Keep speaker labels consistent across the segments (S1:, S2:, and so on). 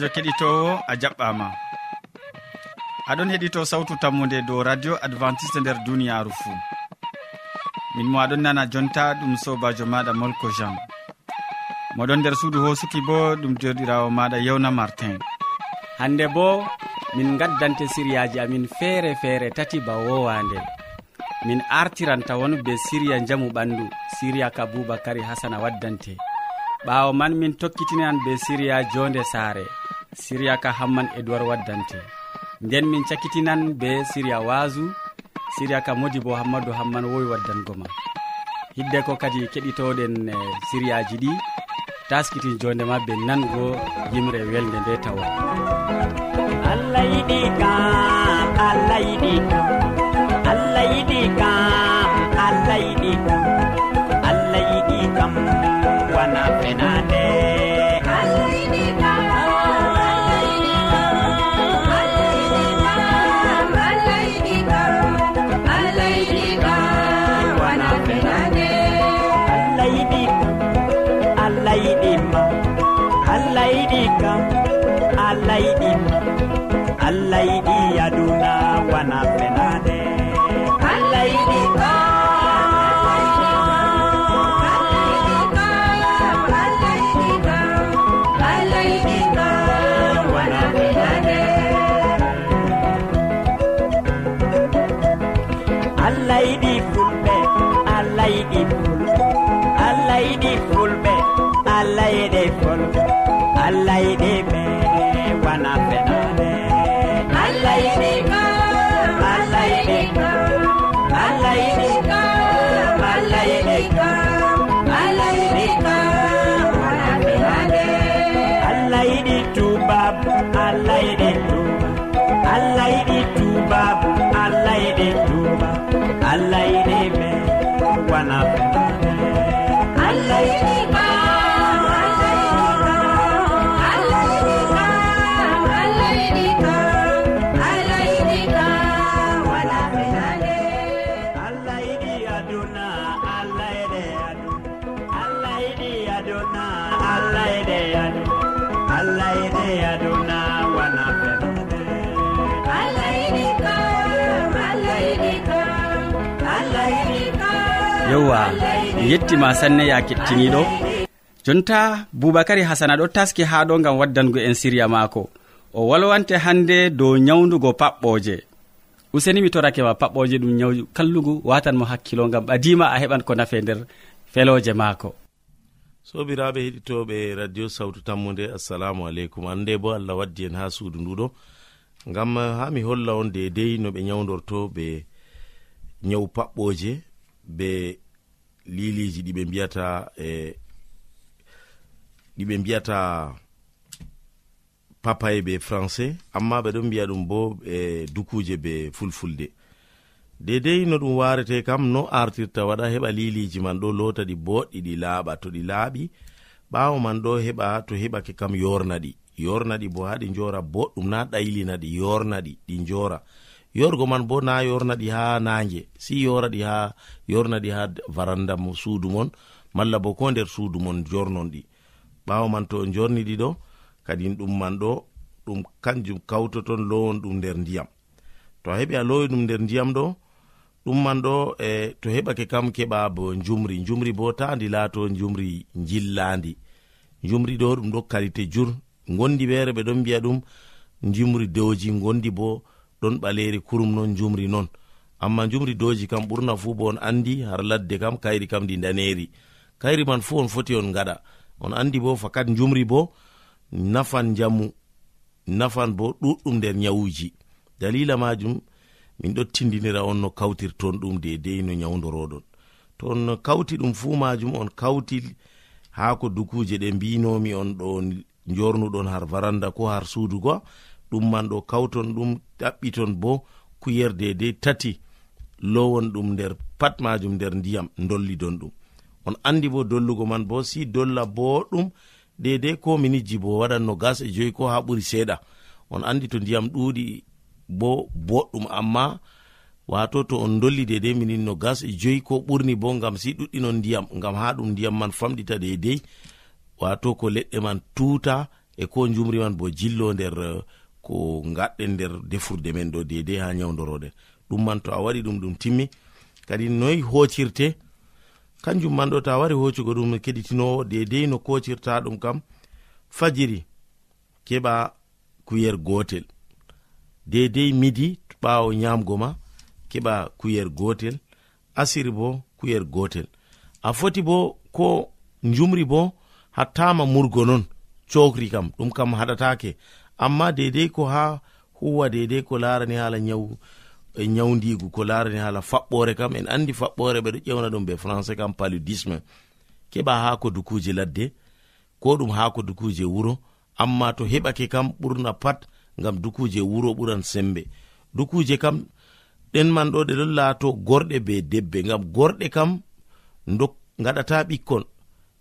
S1: sobajo keɗitowo a jaɓɓama. Aɗon heɗito sawtu tammude dow radio adventiste nder duniyaru fou min mo aɗon nana jonta ɗum sobajo maɗa molko jean. Moɗon nder suudu hosuki bo ɗum joɗirawo maɗa yewna martin.
S2: Hande bo min gaddante siriyaji amin feere feere tati ba wowande. Min artiran tawon be siriya jamu ɓandu siriya ka boubacary hasana waddante. ɓawo man min tokkitinan be siriya jonde saare. Siriya ka hamman edoird waddante. Nden min cakkitinan be siriya waasu. Siriya ka modi bo hammadou hamman wowi waddango ma. Hidde ko kadi keɗitoɗen eh, siriyaji ɗi. Taskitin jondema be nango yimre welde nde tawa.
S3: Allah yiɗi kam allah yiɗi kam allah ine
S1: yewwa mi yettima sanne ya kettiniɗo jonta boubacary hasana ɗo taski ha ɗo gam waddango en siriya maako. O walwante hande dow nyawdugo paɓɓoje useni mi torake ma paɓɓoje ɗum nyawu kallugu watanmo hakkilo gam ɓadima a heɓan ko nafe nder feloje maako.
S4: Sobiraɓe heɗitoɓe radio sawtu tammude assalamu aleykum. Hande bo allah waddi en ha suudu nduɗo. Gam ha mi holla on dedei no ɓe nyawdorto ɓe nyawu paɓɓoje be liliji ɗiɓe mbiyata e ɗiɓe mbiyata papaye be français amma ɓe ɗon mbiya ɗum bo e dukuje be fulfulde. Dedei no ɗum warete kam no artirta waɗa heɓa liliji man ɗo lota ɗi boɗɗi ɗi laaɓa to ɗi laaɓi ɓawo man ɗo heɓa to heɓake kam yornaɗi yornaɗi bo ha ɗi njora boɗɗum na ɗaylina yornaɗi ɗi jora yorgo man bo na yorna ɗi ha nange. Si yora ɗi ha yorna ɗi ha varanda mo suudu mon malla bo ko nder suudu mon jornon ɗi. Ɓawo man to jorni ɗi ɗo kadin ɗum man ɗo ɗum kanjum kawtoton lowon ɗum nder ndiyam. To a heɓi a lowi ɗum nder ndiyam ɗo ɗum man ɗo e to heɓake kam keɓa bo jumri jumri bo ta ndi laato jumri jillandi jumri ɗo ɗum ɗo kalite jur. Gondi ɓeere ɓe ɗon mbiya ɗum jumri dowji gondi bo ɗon ɓaleri kurum non jumri non. Amma jumri doji kam ɓurna fuu bo on andi har ladde kam kayri kam ndi daneri kayri man fuu on foti on gaɗa on andi bo fakat jumri bo nafan jamu nafan bo ɗuɗɗum nder nyawuji. Dalila majum min ɗo tindinira on no kawtirton ɗum dedei no nyawdoroɗon to on kawti ɗum fuu majum on kawti haa ko dukuje ɗe mbinomi on ɗo jornuɗon har varanda ko har suudugo ɗum man ɗo kawton ɗum ɗaɓɓiton bo kuyer dedei tati. Lowon ɗum nder pat majum nder ndiyam dollidon ɗum. On andi bo dollugo man bo si dolla boɗum dedei ko minijji bo waɗan no gas e joyi ko ha ɓuri seeɗa. On andi to ndiyam ɗuuɗi bo boɗɗum amma wato to on dolli dedei minin no gas e joyi ko ɓurni bo ngam si ɗuɗɗinon ndiyam ngam ha ɗum ndiyam man famɗita dedei wato ko leɗɗe man tuta e ko jumri man bo jillo nder uh, ko gaɗɗen nder defurde men ɗo dedei ha nyawdoroɗen ɗum man to a waɗi ɗum ɗum timmi kadi noyi hocirte kanjum man ɗo ta wari hocugo ɗum keɗitinowo dedei no kocirta ɗum kam fajiri keɓa kuyer gotel. Dedei midi ɓawo nyamgo ma keɓa kuyer gotel asiri bo kuyer gotel. A foti bo ko jumri bo hattama murgo non cokri kam ɗum kam haɗatake. amma dedei ko ha huwa dedei ko larani hala nyawu e eh, nyawdigu ko larani hala faɓɓore kam en andi faɓɓore ɓeɗo ƴewna ɗum be français kam paludisme. Keɓa ha ko dukuje ladde ko ɗum ha ko dukuje wuro amma to heɓake kam ɓurna pat ngam dukuje wuro ɓuran sembe. Dukuje kam ɗen man ɗo ɗe ɗon laato gorɗe be debbe ngam gorɗe kam dok gaɗata ɓikkon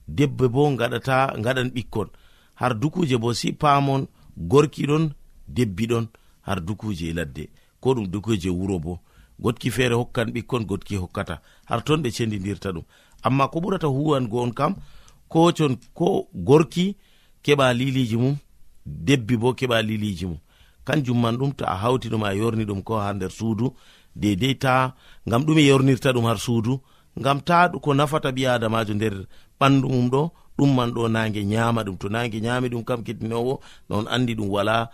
S4: debbe bo gaɗata gaɗan ɓikkon. Har dukuje bo si pamon gorki ɗon debbi ɗon har dukuje e ladde. Ko ɗum dukuje wuro bo. Gotki feere hokkan ɓikkon gotki hokkata. Har ton ɓe cendidirta ɗum. Amma ko ɓurata huwango on kam ko con ko gorki keɓa liliji mum debbi bo keɓa liliji mum. Kanjum man ɗum to a hawti ɗum a yorni ɗum ko ha nder suudu dedei ta ngam ɗume yornirta ɗum har suudu ngam ta ko nafata ɓi adamajo nder ɓandu mum ɗo ɗum man ɗo nage nyama ɗum. To nage nyami ɗum kam kettinowo non andi ɗum wala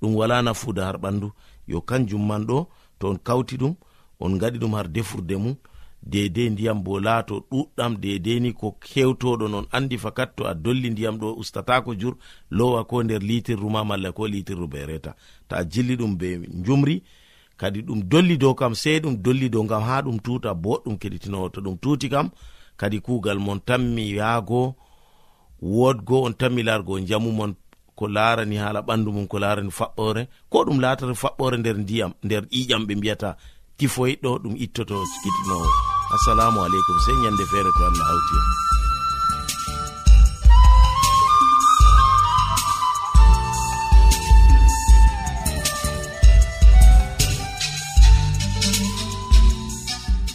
S4: ɗum wala nafuda har ɓandu. Yo kanjum man ɗo to on kawti ɗum on gaɗi ɗum har defurde mum dedei ndiyam bo laato ɗuɗɗam dedei ni ko hewtoɗon non andi fakat to a dolli ndiyam ɗo ustatako jur lowa ko nder litirru ma malla ko litirru be reta. Ta a jilli ɗum be jumri kadi ɗum dolli dow kam sei ɗum dolli dow gam ha ɗum tuta boɗɗum keɗitinowo to ɗum tuti kam kadi kugal mon tammi yaago wodgo on tammi largo jamu mon ko larani hala ɓandu mum ko larani faɓɓore ko ɗum latata faɓɓore nder ndiyam nder ƴiƴam ɓe mbiyata tifoyi ɗo ɗum ittoto sikitinowo assalamu aleykum sey ñande feere to allah hawti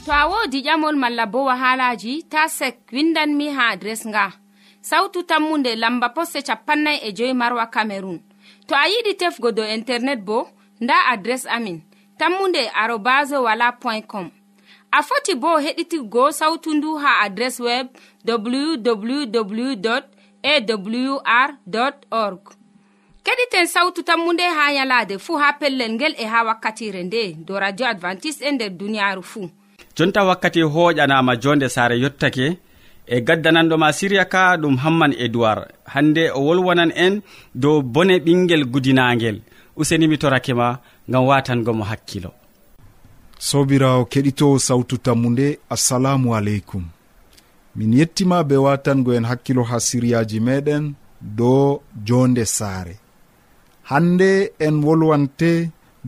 S5: to a wodi ƴamol malla bo wahalaji ta sek windanmi ha adres nga. sawtu tammunde lamba posse capannay e joyi marwa camerun to a yiɗi tefgo dow internet bo nda adres amin tammunde arobas wala point com. A foti bo heɗitigo sawtu ndu ha adres web www awr org. Keɗiten sawtu tammu nde ha yalaade fuu ha pellel ngel e ha wakkatire nde do radio advantice'e e nder duniyaaru fuu
S1: jonta wakkati hoƴanama jonde saare yottake e gaddananɗoma siriya ka ɗum hamman edoird hande o wolwonan en dow bone ɓinguel gudinaguel usenimi torake ma gam watangomo hakkilo.
S6: Sobirawo keɗito sawtu tammu nde assalamu aleykum. Min yettima be watango en hakkilo ha siriyaji meɗen dow jonde saare. Hande en wolwante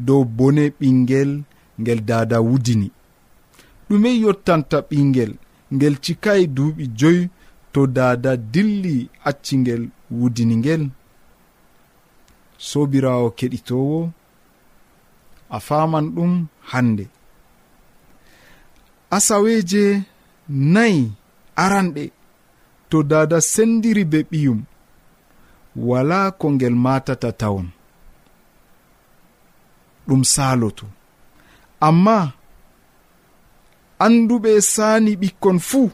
S6: dow bone ɓinguel ngel dada wudini. Ɗume yottanta ɓinguel ngel cikayi duuɓi joyi to dada dilli accingel wudini ngel sobirawo keɗitowo a faman ɗum hande asaweje nayi aranɗe to dada sendiri be ɓiyum. Wala ko ngel matata tawon. Ɗum saloto amma anduɓe saani ɓikkon fuu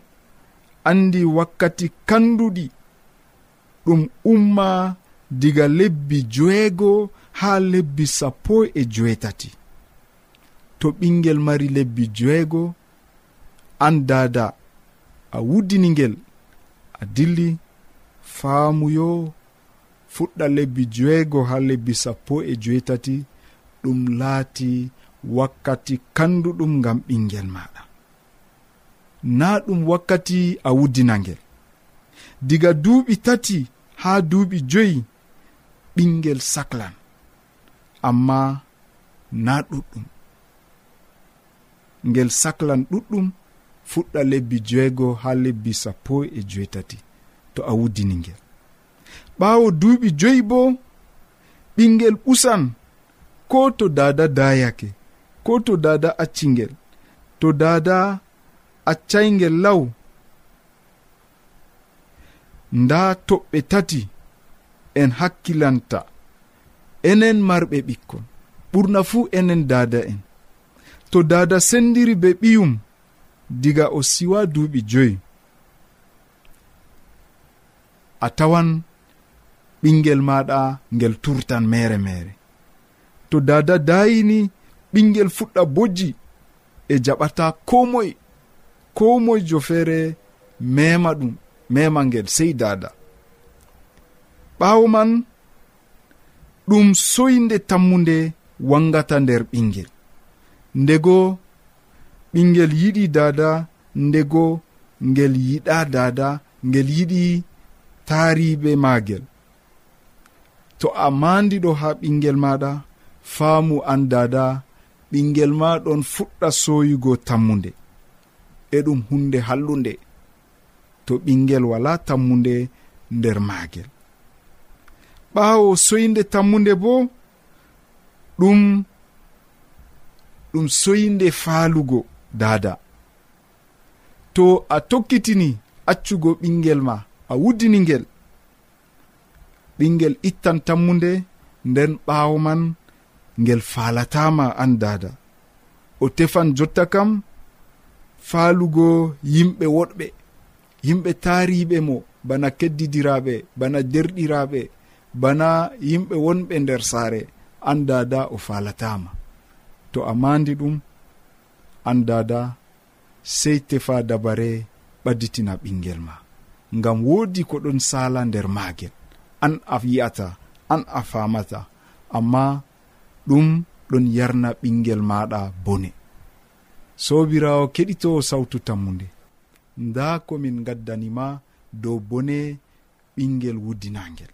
S6: andi wakkati kanduɗi ɗum umma diga lebbi joeego ha lebbi sappo e joetati to ɓingel mari lebbi joeego an dada a wuddini ngel a dilli faamuyo fuɗɗa lebbi joeego ha lebbi sappo e joetati ɗum laati wakkati kanduɗum ngam ɓingel maɗa na ɗum wakkati a wuddinangel. Diga duuɓi tati ha duuɓi joyi ɓingel saklan. Amma na ɗuɗɗum. Ngel saklan ɗuɗɗum fuɗɗa lebbi joego ha lebbi sappo e joetati to a wuddini ngel ɓawo duuɓi joyi bo ɓingel ɓusan ko to dada dayake ko to dada accingel to dada accaygel law nda toɓɓe tati en hakkilanta enen marɓe ɓikkon. Ɓurna fuu enen dada en. To dada sendiri be ɓiyum diga o siwa duuɓi joyi. A tawan ɓingel maɗa ngel turtan mere mere. To dada dayini ɓingel fuɗɗa bojji e jaɓata ko moye ko moyjo feere mema ɗum mema ngel sey dada. Ɓawo man ɗum soyde tammude wangata nder ɓingel. Ndego ɓingel yiɗi dada ndego ngel yiɗa dada ngel yiɗi taariɓe maagel. To a mandiɗo ha ɓingel maɗa faamu an dada ɓingel ma ɗon fuɗɗa soyugo tammude e ɗum hunde hallunde to ɓingel wala tammude nder maagel. Ɓaawo soyinde tammude bo ɗum ɗum soyinde faalugo daada. To a tokkitini accugo ɓingel ma a wuddini ngel ɓingel ittan tammude nden ɓaawo man ngel faalatama an daada. O tefan jotta kam faalugo yimɓe woɗɓe yimɓe taariɓe mo bana keddidiraɓe bana derɗiraɓe bana yimɓe wonɓe nder saare an dada o falatama to a mandi ɗum an dada sey tefa dabare ɓadditina ɓingel ma. Ngam woodi ko ɗon sala nder maagel an a yi'ata an a famata amma ɗum ɗon yarna ɓingel maɗa bone. sobirawo keɗitowo sawtu tammude nda komin gaddanima dow bone ɓingel wuddinangel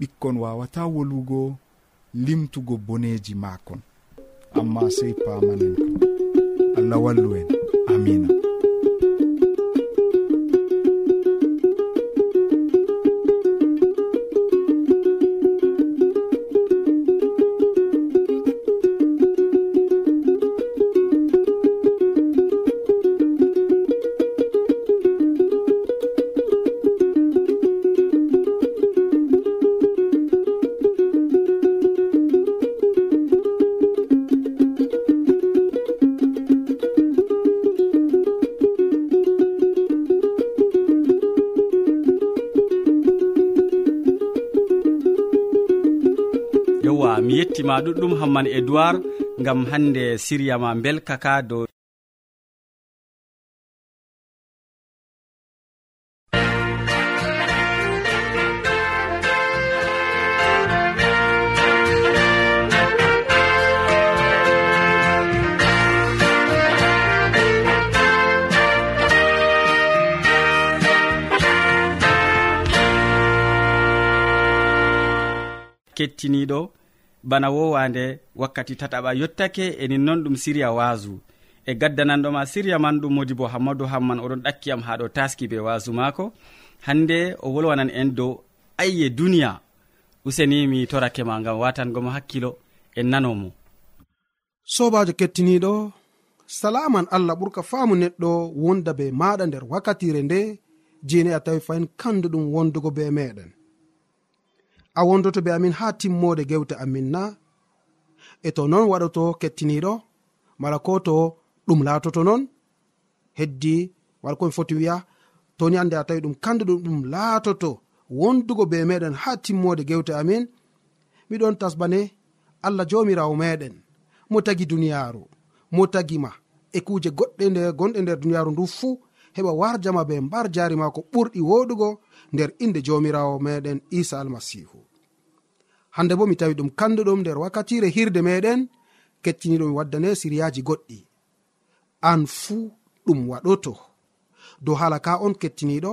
S6: ɓikkon wawata wolugo limtugo boneji makon amma sey pamanen allah wallu en. Amina
S1: mi yettima ɗuɗɗum hamman edoird gam hande siryama belkaka dow kettiniɗo. bana wowande wakkati tataɓa yottake enin noon ɗum siriya waasu. E gaddananɗoma siriya man ɗum modi bo hammadou hamman oɗon ɗakkiyam ha ɗo taski be waasu maako. Hande o wolwanan en dow ayye duniya useni mi torake ma gam watangomo hakkilo en nanomo
S7: sobajo kettiniɗo salaman allah ɓurka faamu neɗɗo wonda be maɗa nder wakkatire nde jeni a tawi fayin kanduɗum wondugo be meɗen a wondoto be amin ha timmode gewte amin na. E to non waɗoto kettiniɗo mala ko to ɗum latoto non heddi wala komi foti wiya toni ande a tawi ɗum kandu ɗum ɗum laatoto wondugo be meɗen ha timmode gewte amin miɗon tasbane allah jomirawo meɗen mo tagi duniyaru mo tagima e kuje goɗɗe nde gonɗe nder duniyaru ndu fuu heɓa warjama be mbar jari ma ko ɓurɗi woɗugo nder inde jomirawo meɗen isa almasihu. hande bo mi tawi ɗum kanduɗum nder wakkatire hirde meɗen kettiniɗo mi waddane siriyaji goɗɗi. An fuu ɗum waɗoto. Dow hala ka on kettiniɗo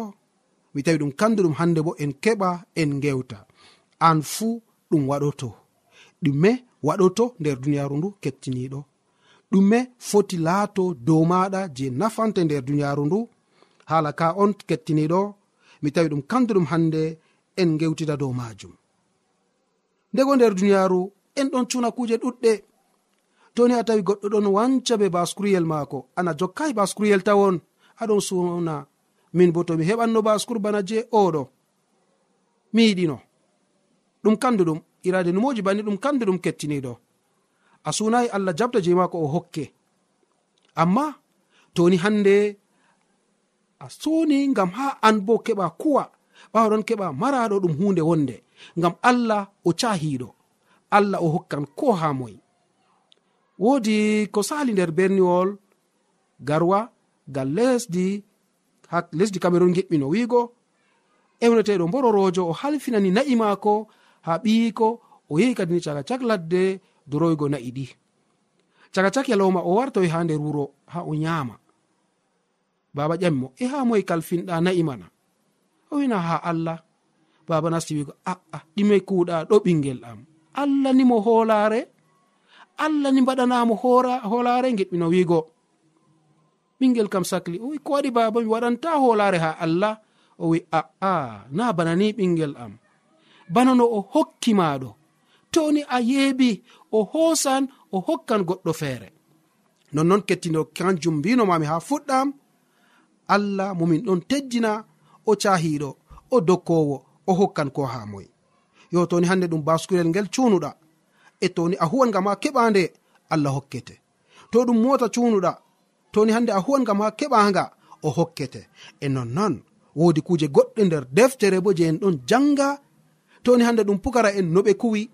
S7: mi tawi ɗum kanduɗum hande bo en keɓa en gewta an fuu ɗum waɗoto. Ɗume waɗoto nder duniyaru ndu kettiniɗo ɗume foti laato dow maɗa je nafante nder duniyaru ndu. Hala ka on kettiniɗo mi tawi ɗum kanduɗum hande en gewtida dow majum. ndego nder duniyaaru en ɗon cuna kuuje ɗuɗɗe. Toni a tawi goɗɗo ɗon wanca be baskuruyel maako. Ana jokkai baskuruyel tawon aɗon suna min bo tomi heɓanno baskur bana je oɗo mi yiɗino. Ɗum kanduɗum irade numoji banni ɗum kanduɗum kettiniɗo a sunayi allah jabda je maako o hokke. Amma toni hande a suni ngam ha an bo keɓa kuwa ɓawa ɗon keɓa maraɗo ɗum hunde wonde. ngam allah o cahiɗo allah o hokkan ko ha moyi woodi ko sali nder berniwol garwa gal lesdi ha lesdi cameron geɓɓino wiigo ewneteɗo mbororojo o halfinani na'i maako ha ɓiyiko o yehi kadini caga cak ladde doroygo na'i ɗi. Caga cak yalowma o wartoy ha nder wuro ha o nyama baba ƴamimo e ha moye kalfinɗa na'i mana? O wina ha allah. baba nasti wigo aa ah, ah, ɗime kuuɗa ɗo ɓingel am. Allah ni mo hoolare allah ni mbaɗanamo hoolare geɓɓino wigo ɓingel kam sakli o wi ko waɗi baba mi waɗanta hoolare ha allah? O wi ah, aa na bana ni ɓingel am. Bana no o hokki maɗo toni a yeebi o hoosan o hokkan goɗɗo feere. Nonnoon kettino kanjum mbinomami ha fuɗɗam allah momin ɗon teddina o cahiɗo o dokkowo o hokkan ko ha moye. Yo toni hande ɗum baskurel ngel cunuɗa e toni a huwan gam ha keɓande allah hokkete. To ɗum mota cunuɗa toni hande a huwan gam ha keɓanga o hokkete. E nonnon wodi kuje goɗɗe nder deftere bo je en ɗon janga toni hande ɗum pukara en no ɓe kuwi.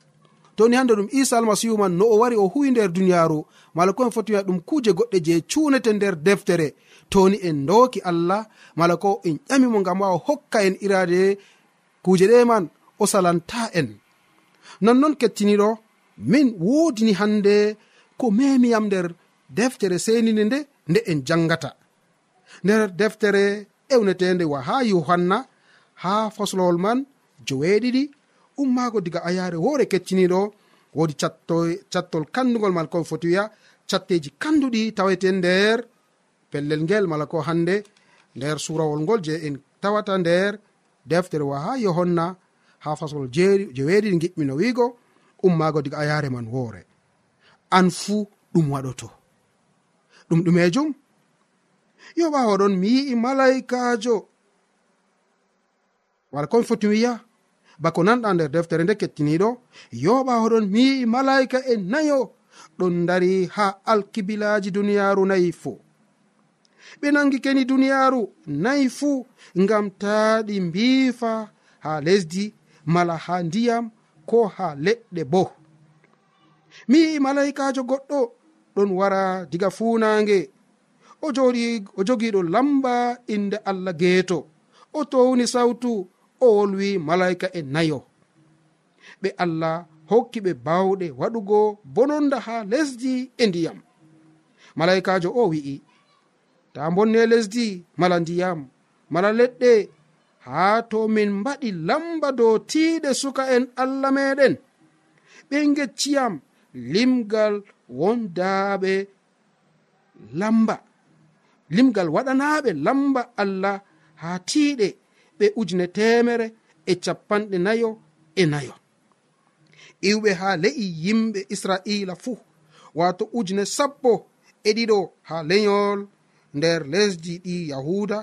S7: Toni hande ɗum isa almasihu man no o wari o huwi nder duniyaru mala ko en foti wiya ɗum kuje goɗɗe je cunete nder deftere. Toni en doki allah mala ko en ƴamimo gam ma o hokka en irade kuje ɗe man o salanta en. Nonnon kettiniɗo min wodini hande ko memiyam nder deftere senide nde nde en jangata. Nder deftere ewnetende wa ha yohanna ha faslowol man joweeɗiɗi ummaago diga ayaare woore kecciniɗo woodi cattol kandugol mala ko foti wiya catteji kanduɗi tawete nder pellel ngel mala ko hande nder surawol ngol je en tawata nder deftere wa ha yohanna ha fasol je weeɗiɗi wiigo ummaago diga a yare man woore. An fuu ɗum waɗoto. Ɗum ɗumejum yo ɓawo ɗon mi yi'i malaikajo wala komi foti wiya bako nanɗa nder deftere nde kettiniɗo yo ɓawo ɗon mi yi'i malaika e nayo ɗon dari ha alkibilaji duniyaru nayi fo ɓe nangi keni duniyaaru. Nayi fuu ngam taa ɗi mbiifa ha lesdi mala ha ndiyam ko ha leɗɗe bo. Mi yi'i malaikajo goɗɗo ɗon wara diga fuunange o joɗi o jogiɗo lamba inde allah geeto. O towni sawtu o wolwi malaika e nayo. Ɓe allah hokki ɓe bawɗe waɗugo bononda ha lesdi e ndiyam. Malaikajo o wi'i ta bonne lesdi mala ndiyam mala leɗɗe. Haa to min mbaɗi lamba dow tiiɗe suka en allah meɗen. Ɓe gecciyam limgal wondaaɓe lamba. Limgal waɗanaaɓe lamba allah haa tiiɗe. Ɓe ujune temere e capanɗe nayo e nayo. Iwɓe haa le'i yimɓe israiila fuu. Waato ujune sappo e ɗiɗo haa leyol nder lesdi ɗi yahuda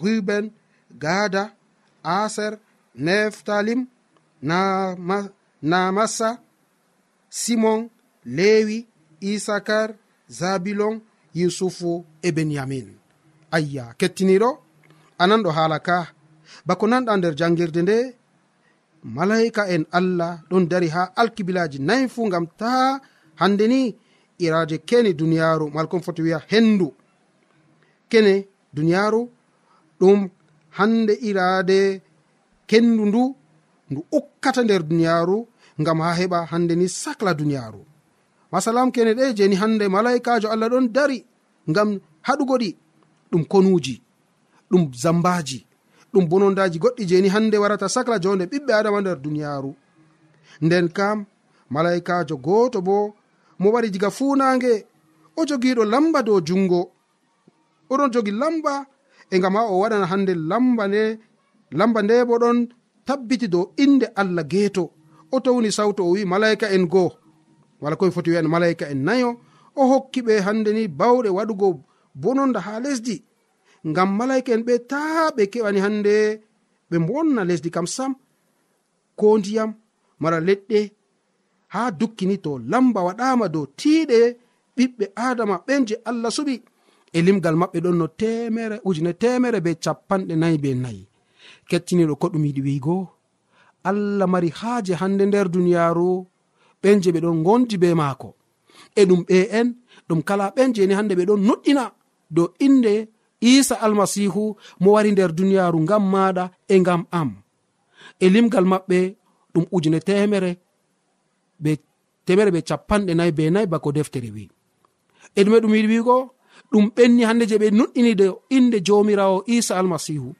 S7: ruben gada aser neftalim namassa simon lewi isakar zabilon yusufu e benyamin. Ayya kettiniɗo ananɗo haala ka. Bako nanɗa nder jangirde nde malaika en allah ɗon dari ha alkibilaji nayi fu gam ta hande ni iraje keni duniyaru malkon foti wiya hendu. kene duniyaaru ɗum hande iraade kendu ndu ndu ukkata nder duniyaaru ngam ha heɓa hande ni sacla duniyaaru. Masalam kene ɗe jeni hande malaikajo allah ɗon dari ngam haɗugo ɗi ɗum konuji ɗum zambaji ɗum bonondaji goɗɗi jeni hande warata sacla jonde ɓiɓɓe adama nder duniyaaru. Nden kam malaikajo goto bo mo wari diga funange o jogiɗo lamba dow jungo oɗon jogi lamba e gam ha o waɗan hande lamba nde lamba nde bo ɗon tabbiti dow inde allah geeto. O towni sawto o wi malaika en goo wala koye foti wiyan malaika en nayo o hokki ɓe hande ni bawɗe waɗugo bononda ha lesdi. Ngam malaika en ɓe ta ɓe keɓani hande ɓe bonna lesdi kam sam ko ndiyam mara leɗɗe ha dukkini to lamba waɗama dow tiiɗe ɓiɓɓe adama ɓen je allah suɓi. e limgal maɓɓe ɗon no temere ujune temere be capanɗe nayi be nayi. Kettiniɗo ko ɗum yiɗi wiigo allah mari haaje hande nder duniyaaru ɓen je ɓe ɗon gondi be maako. E ɗum ɓe en ɗum kala ɓen jeni hande ɓe ɗon noɗɗina dow inde isa almasihu mo wari nder duniyaaru ngam maɗa e ngam am. E limgal maɓɓe ɗum ujune temere be temere be capanɗe nayi be nayi bako deftere wi e ɗume ɗum yiɗi wiigo ɗum ɓenni hande je ɓe nuɗɗini de inde jomirawo isa almasihu.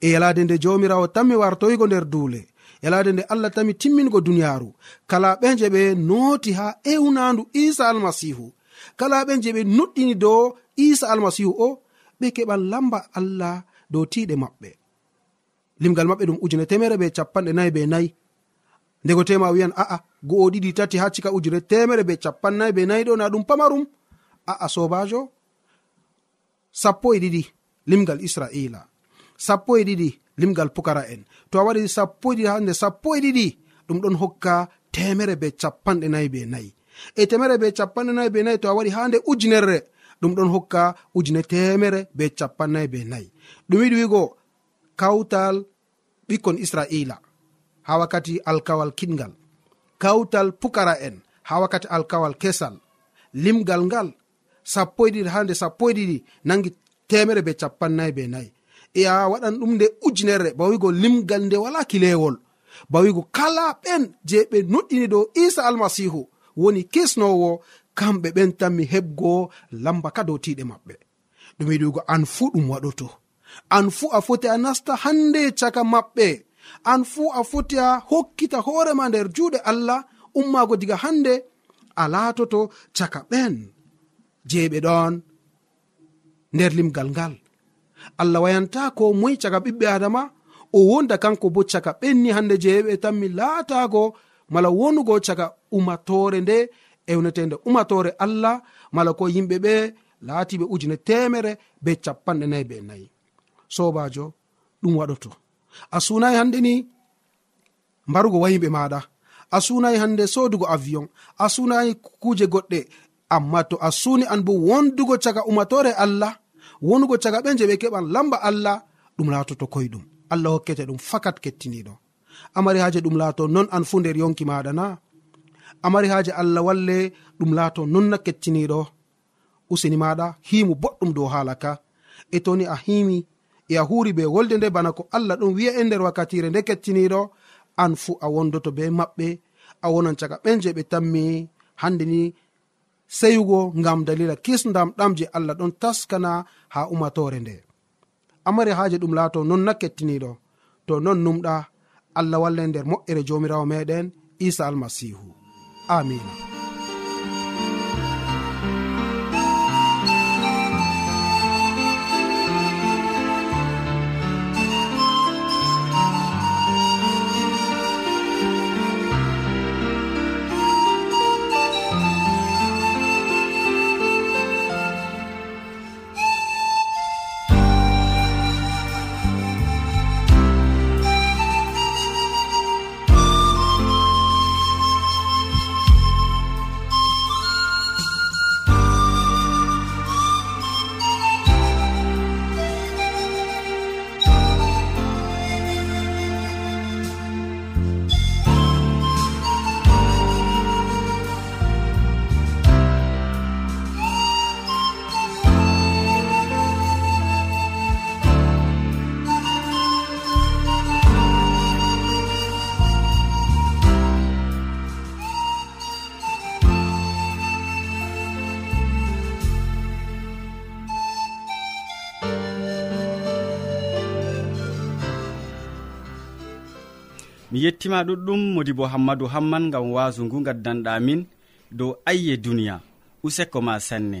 S7: E yalade nde jomirawo tanmi wartoyigo nder duule yalade nde allah tami timmingo duniyaru kala ɓe je ɓe nooti ha ewnandu isa almasihu kala ɓe je ɓe nuɗɗini dow isa almasihu o ɓe keɓan lamba allah dow tiɗe maɓɓe. Limgal maɓɓe ɗum ujune temere be capanɗe nayi be nayi ndego tema wiyan a'a go'o ɗiɗi tati ha cika ujune temere be capannayi be nayi ɗo na ɗum pamarum. a'a sobajo sappo e ɗiɗi limgal israila sappo e ɗiɗi limgal pukara en to a waɗi sappo e ɗiɗi hande sappo e ɗiɗi ɗum ɗon hokka temere be capanɗe nayi be nayi e temere be capanɗe nayi be nayi to a waɗi ha nde ujunerre ɗum ɗon hokka ujune temere be capannayi be nayi ɗum yiɗi wigo kawtal ɓikkon israila ha wakkati alkawal kiɗgal kawtal pukara en ha wakkati alkawal kesal. Limgal ngal sappo e ɗiɗi ha nde sappo e ɗiɗi nangi temere be capannayi be nayi e a waɗan ɗum nde ujunerre bawigo limgal nde wala kilewol. Bawigo kala ɓen je ɓe nuɗɗini dow isa almasihu woni kisnowo kamɓe ɓen tanmi heɓgo lamba ka dow tiɗe maɓɓe. Ɗum yiɗigo an fuu ɗum waɗoto. An fuu a foti a nasta hande caka maɓɓe. An fuu a foti a hokkita hoorema nder juuɗe allah ummago diga hande a laatoto caka ɓen. je ɓe ɗon nder limgal ngal. Allah wayanta ko moy caka ɓiɓɓe adama o wonda kanko bo caka ɓenni hande jeeɓe tan mi laatago mala wonugo caka umatore nde ewnetende umatore allah mala ko yimɓe ɓe laatiɓe ujune temere be capanɗe nayi be nayi. Sobajo ɗum waɗoto. A sunayi hande ni mbarugo wayimɓe maɗa. A sunayi hande sodugo avion. A sunayi kuje goɗɗe. amma to a suni an bo wondugo caga umatore allah wonugo caga ɓe je ɓe keɓan lamba allah ɗum latoto koyɗum. Allah hokkete ɗum fakat kettiniɗo. Amari haje ɗum laato non an fu nder yonki maɗa na amari haje allah walle ɗum laato nonna kettiniɗo. Useni maɗa himu boɗɗum dow hala ka. E toni a himi e a huri be wolde nde bana ko allah ɗum wi'a e nder wakkatire nde kettiniɗo an fu a wondoto be maɓɓe. A wonan caga ɓen je ɓe tammi hande ni seyugo ngam dalila kisdam ɗam je allah ɗon taskana ha umatore nde. Amari haje ɗum laato non na kettiniɗo to non numɗa allah walla nder moƴƴere jomirawo meɗen isa almasihu. Amina
S1: mi yettima ɗuɗɗum modi bo hammadou hamman gam wasu ngu gaddanɗamin dow ayye duniya. Useko ma sanne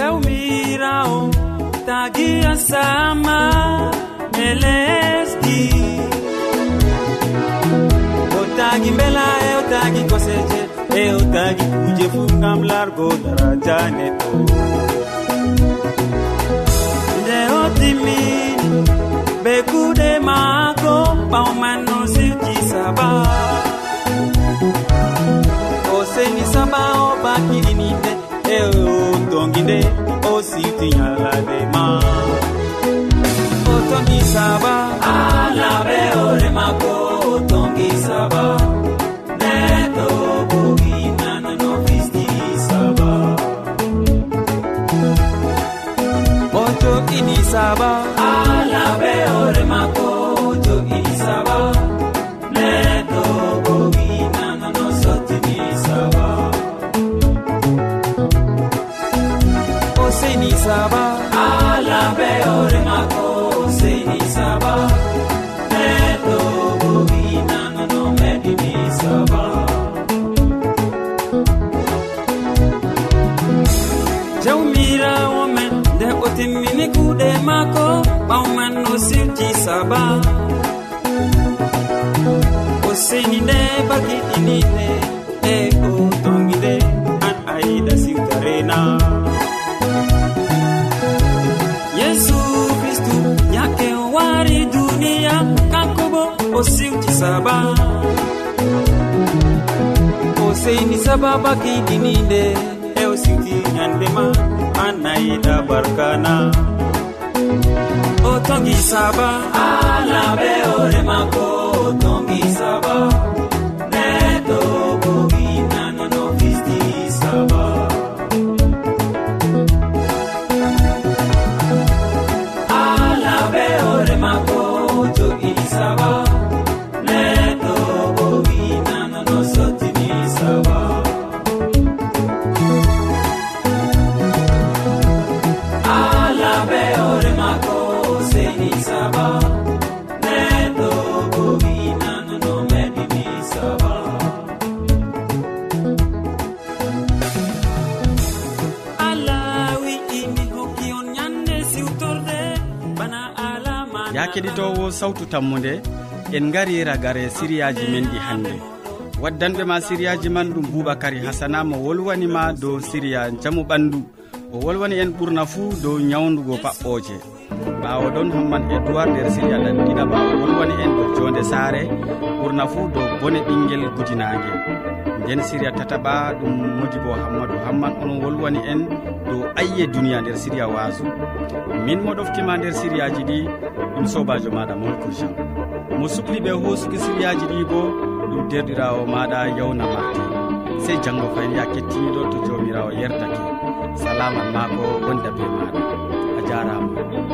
S3: sewmirawo tagia sama e lesdi. O tagi mbela e o tagi koseje e o tagi kuje fu gam largo daraja neɗɗo nde o timmini be kuɗe maako ɓawman no sirki saba. O seni saba o bakiɗininde jongi nde o siti nyalade ma. O tongi saba. Ala be hore mako o tongi saba. Neto bogi nanano fisti saba. O jokini saba. arini nde barkiɗini e ɗe o tongide an aida siwtarena yesu kristu yake o wari duniya kanko bo o siwti saba. O seyni saba bakiɗini nde e o siwti ñandema an aida barkana. O tongi saba alaɓe ore mako. bisa
S1: ba keɗitowo sawtu tammude en gari ragare siriyaji men ɗi hannde. Waddanɓe ma siriyaji man ɗum boubacary hasana mo wolwanima dow siriya jamu ɓandu. O wolwani en ɓurna fuu dow ñawdugo paɓɓoje ɓawo ɗon hamman edoird nder siriya ɗanɗiɗa ma o wolwani en dow jonde saare ɓurna fuu dow bone ɓinguel gudinague nden siriya tataɓa ɗum modi bo hammadou hamman onon wolwani en dow ayye duniya nder siriya waso min mo ɗoftima nder siriyaji ɗi ɗum sobajo maɗa molko jean mo sukli ɓe hosuki siriyaji ɗi bo ɗum derɗirawo maɗa yawna marti sey janggo fayin ya kettiniɗo to jomirawo yerdake. Salaman ma ko wonda be maɗa. A jarama.